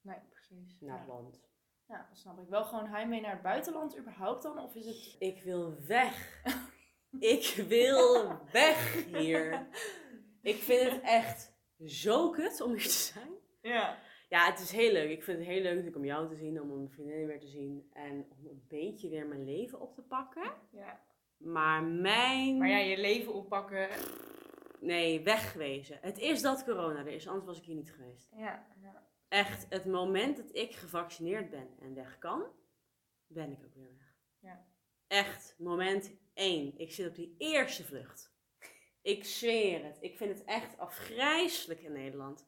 S2: Nee, precies.
S3: Naar
S2: ja.
S3: het land.
S2: ja, dat snap ik. Wel gewoon heimwee naar het buitenland überhaupt dan? Of is het...
S3: Ik wil weg. ik wil weg hier. Ik vind het echt zo kut om hier te zijn.
S2: Ja.
S3: Ja, het is heel leuk. Ik vind het heel leuk natuurlijk om jou te zien, om mijn vriendinnen weer te zien. En om een beetje weer mijn leven op te pakken.
S2: ja.
S3: Maar mijn...
S2: Maar ja, je leven oppakken.
S3: Nee, wegwezen. Het is dat corona er is, anders was ik hier niet geweest.
S2: Ja. ja.
S3: Echt, het moment dat ik gevaccineerd ben en weg kan, ben ik ook weer weg.
S2: Ja.
S3: Echt, moment één. Ik zit op die eerste vlucht. Ik zweer het. Ik vind het echt afgrijselijk in Nederland.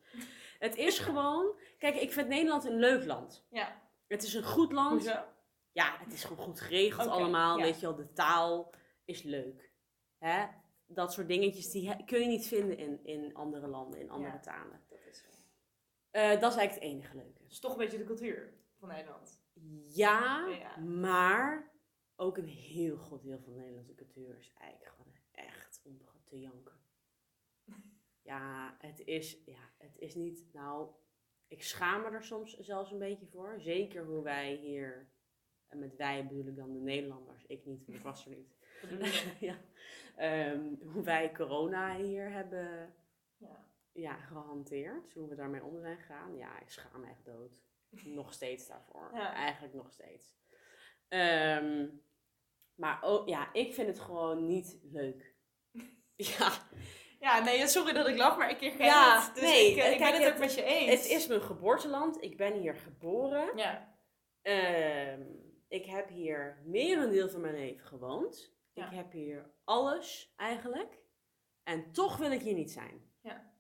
S3: Het is gewoon... Kijk, ik vind Nederland een leuk land.
S2: Ja.
S3: Het is een goed land.
S2: Hoezo?
S3: Ja, het is gewoon goed geregeld allemaal.
S2: ja.
S3: Weet je wel, de taal is leuk. Hè? Dat soort dingetjes, die he- kun je niet vinden in, in andere landen, in andere
S2: Ja.
S3: talen.
S2: Dat is zo.
S3: Eh, dat is eigenlijk het enige leuke.
S2: Het is toch een beetje de cultuur van Nederland.
S3: Ja,
S2: Ja.
S3: maar ook een heel groot deel van de Nederlandse cultuur is eigenlijk gewoon echt om te janken. Ja, het is, ja, het is niet, nou, ik schaam me er soms zelfs een beetje voor. Zeker hoe wij hier, en met wij bedoel ik dan de Nederlanders, ik niet, ik was er niet. Ja. Ehm, hoe wij corona hier hebben
S2: Ja.
S3: ja, gehanteerd. Hoe we daarmee om zijn gegaan. Ja, ik schaam me echt dood. Nog steeds daarvoor.
S2: Ja.
S3: Eigenlijk nog steeds. Ehm, maar ook, ja, ik vind het gewoon niet leuk. ja,
S2: Ja, nee, sorry dat ik lach, maar ik herken
S3: Ja,
S2: het. Dus
S3: nee,
S2: ik, eh, ik
S3: kijk,
S2: ben het ook met je eens.
S3: het is mijn geboorteland. Ik ben hier geboren.
S2: Ja.
S3: Ehm, ik heb hier meer een deel van mijn leven gewoond.
S2: Ja.
S3: Ik heb hier alles eigenlijk. En toch wil ik hier niet zijn.
S2: Ja.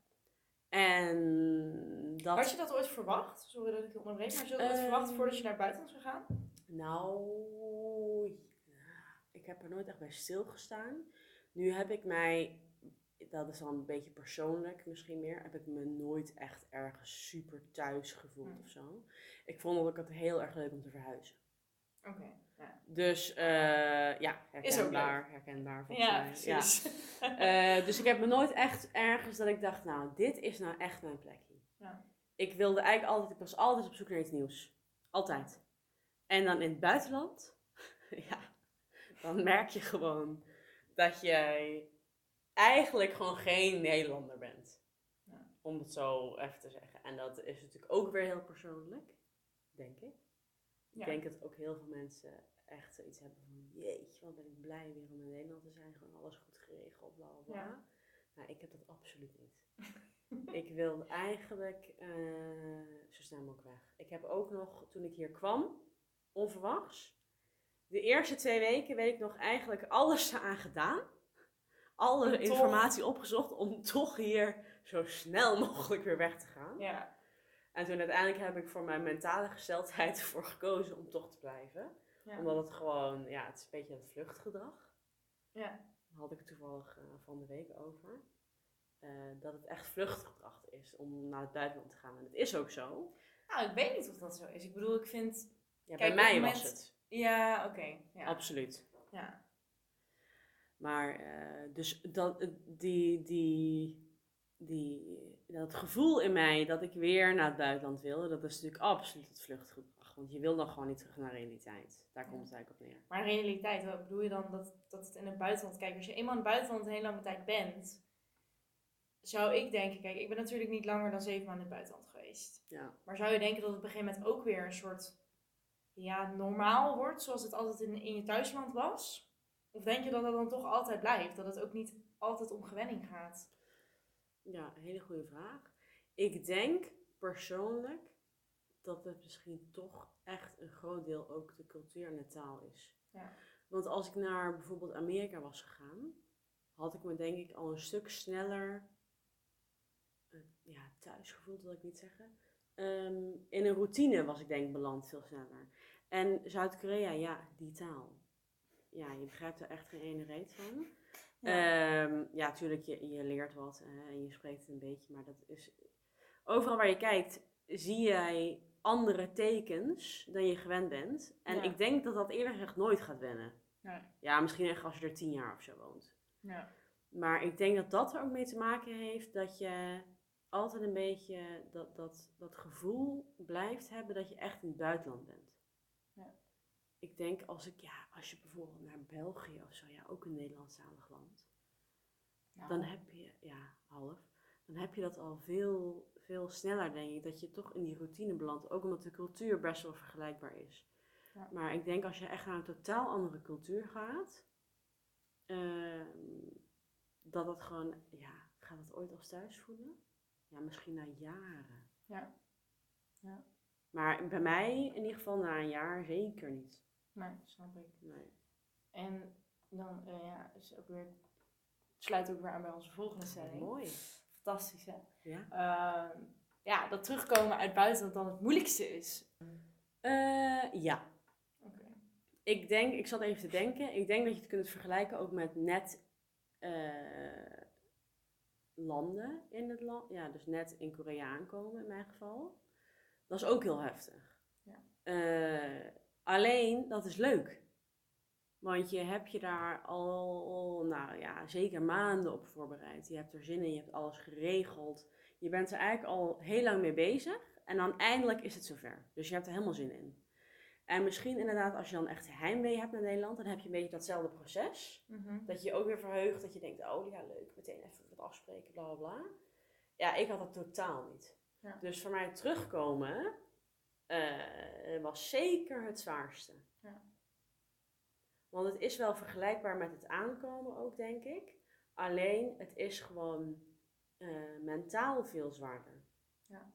S3: En dat...
S2: Had je dat ooit verwacht? Sorry dat ik je onderbreek, maar had je dat ooit
S3: Ehm.
S2: verwacht voordat je naar het buitenland zou gaan?
S3: Nou, ik heb er nooit echt bij stilgestaan. Nu heb ik mij, dat is dan een beetje persoonlijk misschien meer, heb ik me nooit echt ergens super thuis gevoeld
S2: Hm.
S3: of zo. Ik vond dat ik het heel erg leuk om te verhuizen.
S2: Oké. Ja.
S3: Dus eh, ja,
S2: Is ook
S3: herkenbaar, herkenbaar volgens
S2: Ja,
S3: mij.
S2: precies.
S3: Eh, dus ik heb me nooit echt ergens dat ik dacht, nou, dit is nou echt mijn plekje.
S2: Ja.
S3: Ik wilde eigenlijk altijd, ik was altijd op zoek naar iets nieuws. Altijd. En dan in het buitenland, ja, dan merk je gewoon dat jij eigenlijk gewoon geen Nederlander bent.
S2: Ja.
S3: Om het zo even te zeggen. En dat is natuurlijk ook weer heel persoonlijk, denk ik. Ik
S2: Ja.
S3: denk dat ook heel veel mensen echt zoiets hebben van, jeetje, wat ben ik blij weer om in Nederland te zijn. Gewoon alles goed geregeld, bla bla bla.
S2: Ja.
S3: Nou, ik heb dat absoluut niet. ik wilde eigenlijk eh, zo snel mogelijk weg. Ik heb ook nog, toen ik hier kwam, onverwachts, de eerste twee weken weet ik nog eigenlijk alles aan gedaan. Alle
S2: toch-
S3: informatie opgezocht om toch hier zo snel mogelijk weer weg te gaan.
S2: Ja.
S3: En toen uiteindelijk heb ik voor mijn mentale gesteldheid ervoor gekozen om toch te blijven.
S2: Ja.
S3: Omdat het gewoon, ja, het is een beetje het vluchtgedrag.
S2: Ja.
S3: Daar had ik het toevallig eh, van de week over. Eh, dat het echt vluchtgedrag is om naar het buitenland te gaan. En het is ook zo.
S2: Nou, ik weet niet of dat zo is. Ik bedoel, ik vind...
S3: Ja,
S2: Kijk,
S3: bij mij was het.
S2: Ja, oké. Ja.
S3: Absoluut.
S2: Ja.
S3: Maar eh, dus dat, die, die, die, dat gevoel in mij dat ik weer naar het buitenland wilde, dat is natuurlijk absoluut het vluchtgedrag. Want je wil dan gewoon niet terug naar realiteit. Daar komt het eigenlijk op neer.
S2: Maar realiteit, wat bedoel je dan dat, dat het in het buitenland... Kijk, als je eenmaal in het buitenland een hele lange tijd bent... Zou ik denken... Kijk, ik ben natuurlijk niet langer dan zeven maanden in het buitenland geweest.
S3: Ja.
S2: Maar zou je denken dat het op een gegeven moment ook weer een soort... Ja, normaal wordt, zoals het altijd in, in je thuisland was? Of denk je dat dat dan toch altijd blijft? Dat het ook niet altijd om gewenning gaat?
S3: Ja, een hele goede vraag. Ik denk persoonlijk dat het misschien toch echt een groot deel ook de cultuur en de taal is.
S2: Ja.
S3: Want als ik naar bijvoorbeeld Amerika was gegaan, had ik me denk ik al een stuk sneller eh, ja, thuis gevoeld, wil ik niet zeggen. Ehm, in een routine was ik denk ik beland veel sneller. En Zuid-Korea, ja, die taal. Ja, je begrijpt er echt geen ene reet van.
S2: Ja.
S3: Ja, ja natuurlijk, je, je leert wat hè, en je spreekt het een beetje, maar dat is... Overal waar je kijkt, zie jij andere tekens dan je gewend bent. En
S2: Ja.
S3: ik denk dat dat eerlijk gezegd nooit gaat wennen.
S2: Nee.
S3: Ja, misschien echt als je er tien jaar of zo woont.
S2: Ja.
S3: Maar ik denk dat dat er ook mee te maken heeft dat je altijd een beetje dat, dat, dat gevoel blijft hebben dat je echt in het buitenland bent. Ik denk als ik, ja, als je bijvoorbeeld naar België of zo, ja, ook een Nederlandstalig land.
S2: Nou,
S3: Dan heb je, ja, half. Dan heb je dat al veel, veel sneller, denk ik. Dat je toch in die routine belandt. Ook omdat de cultuur best wel vergelijkbaar is.
S2: Ja.
S3: Maar ik denk als je echt naar een totaal andere cultuur gaat. ehm, dat het gewoon, ja, gaat het ooit als thuis voelen? Ja, misschien na jaren.
S2: Ja. Ja.
S3: Maar bij mij in ieder geval na een jaar zeker niet.
S2: Nee, snap ik.
S3: Nee.
S2: En dan, eh, ja, is ook weer, het sluit ook weer aan bij onze volgende stelling.
S3: Mooi.
S2: Fantastisch, hè?
S3: Ja.
S2: Ehm, ja, dat terugkomen uit buitenland dan het moeilijkste is.
S3: Eh, ja.
S2: Oké.
S3: Ik denk, ik zat even te denken. Ik denk dat je het kunt vergelijken ook met net eh, landen in het land. Ja, dus net in Korea aankomen in mijn geval. Dat is ook heel heftig.
S2: Ja.
S3: Alleen, dat is leuk. Want je hebt je daar al, nou ja, zeker maanden op voorbereid. Je hebt er zin in, je hebt alles geregeld. Je bent er eigenlijk al heel lang mee bezig. En dan eindelijk is het zover. Dus je hebt er helemaal zin in. En misschien inderdaad, als je dan echt heimwee hebt naar Nederland, dan heb je een beetje datzelfde proces.
S2: Mhm.
S3: Dat je je ook weer verheugt, dat je denkt, oh ja, leuk, meteen even wat afspreken, bla bla bla. Ja, ik had dat totaal niet.
S2: Ja.
S3: Dus voor mij terugkomen eh, was zeker het zwaarste.
S2: Ja.
S3: Want het is wel vergelijkbaar met het aankomen ook, denk ik. Alleen, het is gewoon eh, mentaal veel zwaarder.
S2: Ja.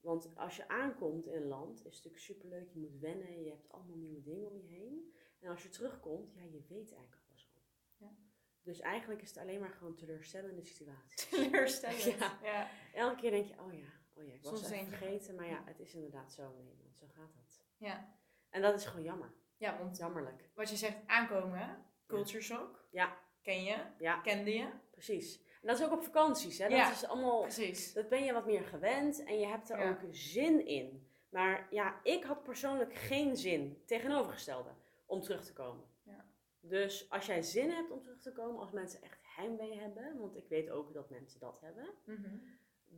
S3: Want als je aankomt in een land, is het natuurlijk superleuk. Je moet wennen, je hebt allemaal nieuwe dingen om je heen. En als je terugkomt, ja, je weet eigenlijk alles al.
S2: Ja.
S3: Dus eigenlijk is het alleen maar gewoon een teleurstellende situatie.
S2: Teleurstellend.
S3: Ja.
S2: ja.
S3: Elke keer denk je, oh ja, oh ja, ik was
S2: Soms
S3: het vergeten. Maar ja, het is inderdaad zo in Nederland, zo gaat dat.
S2: Ja.
S3: En dat is gewoon jammer.
S2: Ja, want
S3: Jammerlijk.
S2: wat je zegt, aankomen, culture shock.
S3: Ja.
S2: Ken je,
S3: Ja,
S2: kende je.
S3: precies. En dat is ook op vakanties, hè? Dat
S2: Ja.
S3: is allemaal
S2: Precies.
S3: Dat ben je wat meer gewend en je hebt er
S2: Ja.
S3: ook zin in. Maar ja, ik had persoonlijk geen zin, tegenovergestelde, om terug te komen.
S2: Ja.
S3: Dus als jij zin hebt om terug te komen, als mensen echt heimwee hebben, want ik weet ook dat mensen dat hebben,
S2: Mhm.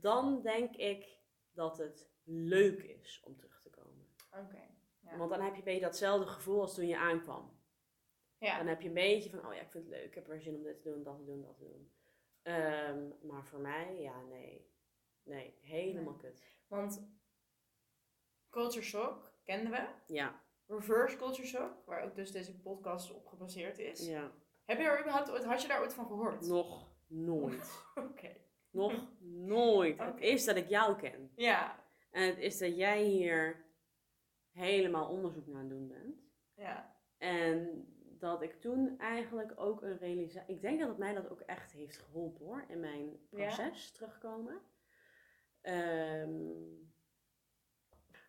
S3: Dan denk ik dat het leuk is om terug te komen.
S2: Oké. Ja.
S3: Want dan heb je een beetje datzelfde gevoel als toen je aankwam.
S2: Ja.
S3: Dan heb je een beetje van, oh ja, ik vind het leuk, ik heb er zin om dit te doen, dat te doen, dat te doen. Ehm, maar voor mij, ja, nee. Nee, helemaal kut.
S2: Want culture shock kenden we.
S3: Ja,
S2: Reverse culture shock, waar ook dus deze podcast op gebaseerd is.
S3: ja.
S2: Heb je er überhaupt ooit, had je daar ooit van gehoord?
S3: Nog nooit.
S2: Oké.
S3: Nog nooit. Het is dat ik jou ken.
S2: Ja.
S3: En het is dat jij hier helemaal onderzoek naar aan het doen bent.
S2: Ja.
S3: En dat ik toen eigenlijk ook een realisatie... Ik denk dat het mij dat ook echt heeft geholpen hoor. In mijn proces terugkomen. Ehm,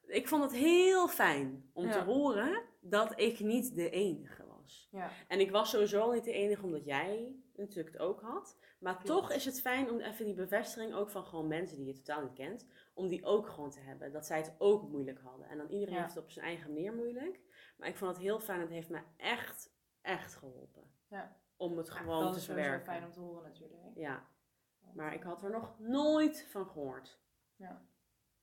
S3: ik vond het heel fijn om te horen dat ik niet de enige was.
S2: Ja.
S3: En ik was sowieso niet de enige omdat jij natuurlijk het ook had. Maar
S2: Klopt.
S3: toch is het fijn om even die bevestiging ook van gewoon mensen die je totaal niet kent. Om die ook gewoon te hebben. Dat zij het ook moeilijk hadden. En dan iedereen
S2: Ja.
S3: heeft het op zijn eigen manier moeilijk. Maar ik vond het heel fijn. Het heeft me echt, echt geholpen.
S2: Ja.
S3: Om het
S2: Ja,
S3: gewoon
S2: dat
S3: te
S2: is sowieso
S3: verwerken.
S2: fijn om te horen natuurlijk.
S3: Ja, maar ik had er nog nooit van gehoord.
S2: Ja.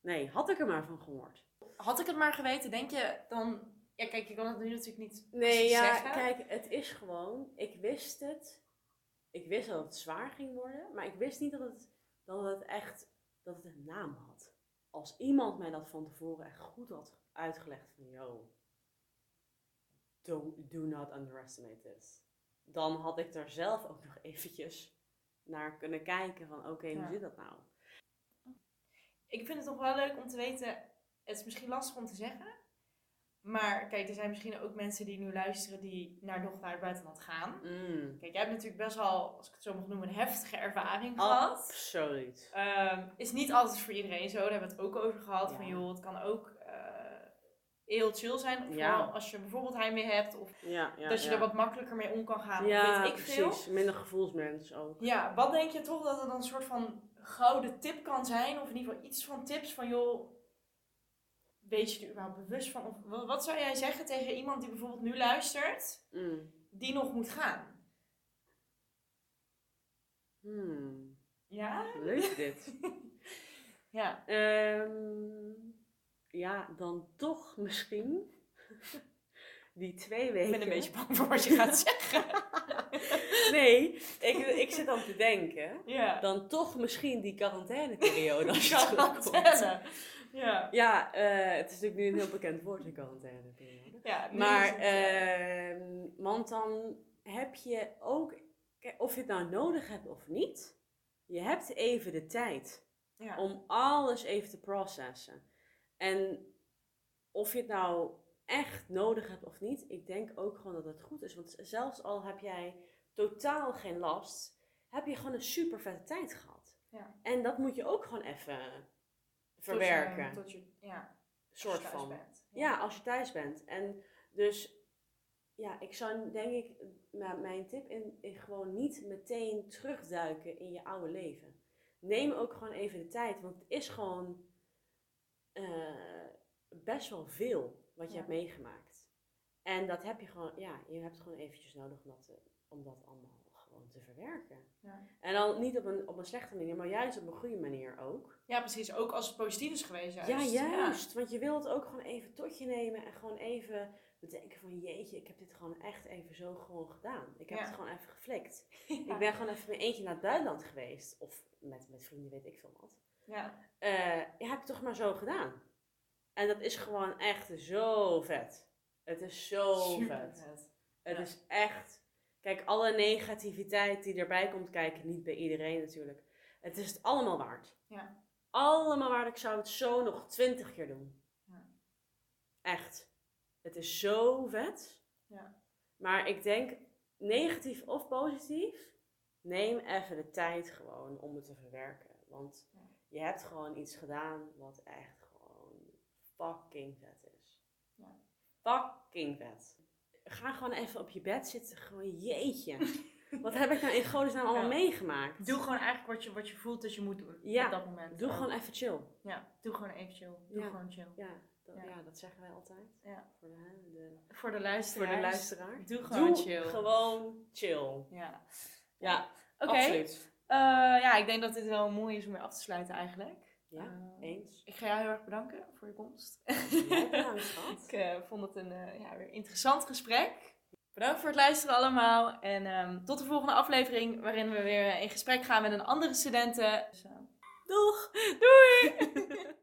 S3: Nee, had ik er maar van gehoord.
S2: Had ik het maar geweten, denk je dan... Ja, kijk, je kan het nu natuurlijk niet
S3: Nee, ja,
S2: zeggen.
S3: kijk, het is gewoon, ik wist het. Ik wist dat het zwaar ging worden, maar ik wist niet dat het, dat het echt, dat het een naam had. Als iemand mij dat van tevoren echt goed had uitgelegd van, yo, don't, do not underestimate this. Dan had ik er zelf ook nog eventjes naar kunnen kijken van, oké,
S2: Ja.
S3: hoe zit dat nou?
S2: Ik vind het toch wel leuk om te weten... Het is misschien lastig om te zeggen. Maar kijk, er zijn misschien ook mensen die nu luisteren... die naar nog naar het buitenland gaan.
S3: Mm,
S2: Kijk, jij hebt natuurlijk best wel, als ik het zo mag noemen... een heftige ervaring gehad.
S3: absoluut.
S2: Ehm, is niet altijd voor iedereen zo. Daar hebben we het ook over gehad.
S3: Ja.
S2: Van joh, het kan ook eh, heel chill zijn.
S3: Ja.
S2: Vooral als je bijvoorbeeld heimwee hebt. Of
S3: Ja,
S2: dat je er wat makkelijker mee om kan gaan.
S3: ja,
S2: of weet ik veel.
S3: precies. Minder gevoelsmens ook.
S2: Ja, wat denk je toch dat er dan een soort van gouden tip kan zijn? Of in ieder geval iets van tips van joh... Weet je er überhaupt bewust van? Of wat, zou jij zeggen tegen iemand die bijvoorbeeld nu luistert,
S3: Mm.
S2: die nog moet gaan?
S3: Hmm.
S2: Ja?
S3: Leuk dit.
S2: Ja.
S3: Ehm, ja, dan toch misschien die twee
S2: Ik
S3: weken.
S2: ben een beetje bang voor wat je gaat zeggen.
S3: Nee, ik, ik zit dan te denken.
S2: Ja.
S3: Dan toch misschien die quarantaineperiode als je.
S2: Quarantaine. Ja.
S3: Ja, eh, het is natuurlijk nu een heel bekend woord, een quarantaineperiode.
S2: ja
S3: Maar,
S2: het, eh,
S3: ehm, want dan heb je ook, of je het nou nodig hebt of niet, je hebt even de tijd
S2: ja.
S3: om alles even te processen. En of je het nou echt nodig hebt of niet, ik denk ook gewoon dat het goed is. Want zelfs al heb jij totaal geen last, heb je gewoon een super vette tijd gehad.
S2: Ja.
S3: En dat moet je ook gewoon even
S2: Tot je-
S3: verwerken.
S2: Tot je, ja,
S3: soort
S2: als je thuis
S3: van.
S2: bent.
S3: Ja, als je thuis bent. En dus, ja, ik zou denk ik, mijn tip in, in gewoon niet meteen terugduiken in je oude leven. Neem ook gewoon even de tijd, want het is gewoon eh, best wel veel wat je
S2: Ja.
S3: hebt meegemaakt. En dat heb je gewoon, ja, je hebt gewoon eventjes nodig om dat, te- om dat allemaal gewoon te verwerken.
S2: Ja.
S3: En dan niet op een, op een slechte manier, maar juist op een goede manier ook.
S2: ja, precies. Ook als het positief is geweest juist.
S3: Ja, juist. Want je wilt het ook gewoon even tot je nemen en gewoon even bedenken van jeetje, ik heb dit gewoon echt even zo gewoon gedaan. Ik heb
S2: Ja.
S3: het gewoon even geflikt. Ik ben gewoon even mijn eentje naar het buitenland geweest. Of met, met vrienden, weet ik veel wat.
S2: Ja.
S3: Eh ja, heb ik toch maar zo gedaan. En dat is gewoon echt zo vet. Het is zo
S2: Super
S3: vet.
S2: vet.
S3: Het
S2: Ja.
S3: is echt. Kijk, alle negativiteit die erbij komt kijken, niet bij iedereen natuurlijk. Het is het allemaal waard.
S2: Ja.
S3: Allemaal waard. Ik zou het zo nog twintig keer doen.
S2: Ja.
S3: Echt. Het is zo vet.
S2: Ja.
S3: Maar ik denk, negatief of positief, neem even de tijd gewoon om het te verwerken. Want je hebt gewoon iets gedaan wat echt fucking vet is.
S2: Ja.
S3: Fucking vet. Ga gewoon even op je bed zitten. Gewoon jeetje. Wat heb ik nou in godesnaam allemaal
S2: Ja.
S3: meegemaakt?
S2: Doe gewoon eigenlijk wat je, wat je voelt dat je moet doen
S3: Ja,
S2: op dat moment.
S3: Doe gewoon even chill.
S2: Ja, doe gewoon even chill. Doe
S3: Ja.
S2: gewoon chill.
S3: Ja dat,
S2: Ja.
S3: dat zeggen wij altijd.
S2: Ja.
S3: Voor de, de,
S2: Voor de
S3: voor
S2: luisteraars.
S3: de luisteraar.
S2: Doe gewoon
S3: Doe
S2: chill.
S3: gewoon chill.
S2: Ja.
S3: Ja,
S2: Oké.
S3: absoluut.
S2: Eh, ja, ik denk dat dit wel mooi is om mee af te sluiten eigenlijk.
S3: Ja,
S2: Eh,
S3: eens.
S2: Ik ga jou heel erg bedanken voor je komst.
S3: Jij bedankt, schat.
S2: Ik eh, vond het een eh, ja, weer interessant gesprek. Bedankt voor het luisteren allemaal. En ehm, tot de volgende aflevering waarin we weer in gesprek gaan met een andere studenten. Dus, eh, doeg! Doei!